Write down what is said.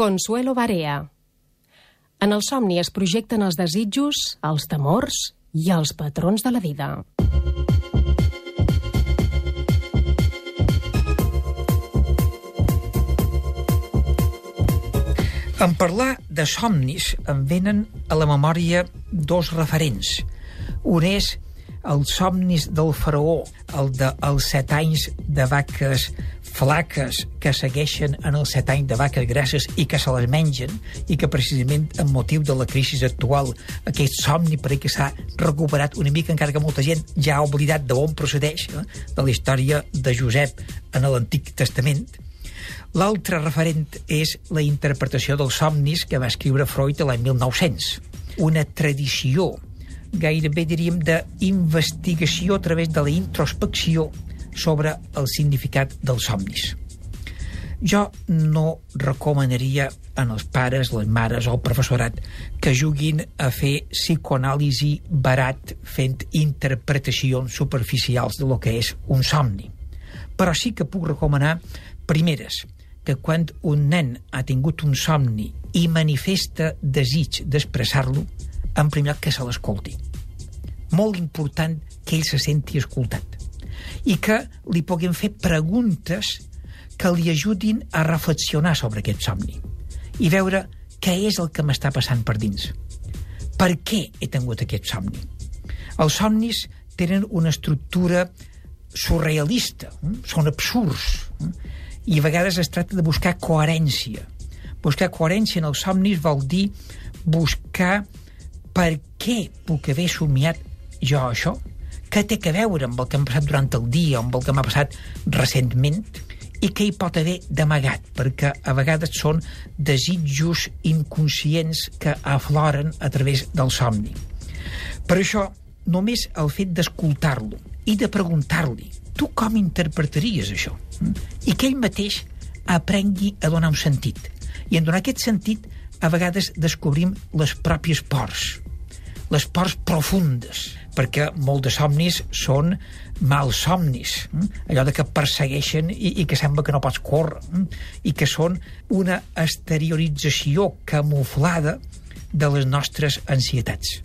Consuelo Barea. En el somni es projecten els desitjos, els temors i els patrons de la vida. En parlar de somnis em venen a la memòria dos referents. Un és els somnis del faraó, el de els set anys de vaques flaques que segueixen en els set anys de vaques grasses i que se les mengen i que precisament en motiu de la crisi actual aquest somni per que s'ha recuperat una mica encara que molta gent ja ha oblidat d'on procedeix eh, de la història de Josep en l'Antic Testament L'altre referent és la interpretació dels somnis que va escriure Freud l'any 1900. Una tradició, gairebé diríem, d'investigació a través de la introspecció sobre el significat dels somnis. Jo no recomanaria en els pares, les mares o el professorat que juguin a fer psicoanàlisi barat fent interpretacions superficials de lo que és un somni. Però sí que puc recomanar primeres, que quan un nen ha tingut un somni i manifesta desig d'expressar-lo, en primer lloc que se l'escolti. Molt important que ell se senti escoltat i que li puguin fer preguntes que li ajudin a reflexionar sobre aquest somni i veure què és el que m'està passant per dins. Per què he tingut aquest somni? Els somnis tenen una estructura surrealista, hm? són absurds, hm? i a vegades es tracta de buscar coherència. Buscar coherència en els somnis vol dir buscar per què puc haver somiat jo això? Què té a veure amb el que m'ha passat durant el dia, amb el que m'ha passat recentment? I què hi pot haver d'amagat? Perquè a vegades són desitjos inconscients que afloren a través del somni. Per això, només el fet d'escoltar-lo i de preguntar-li tu com interpretaries això? I que ell mateix aprengui a donar un sentit. I en donar aquest sentit, a vegades descobrim les pròpies pors, les pors profundes, perquè molts de somnis són mals somnis, allò de que persegueixen i, i que sembla que no pots córrer, i que són una exteriorització camuflada de les nostres ansietats.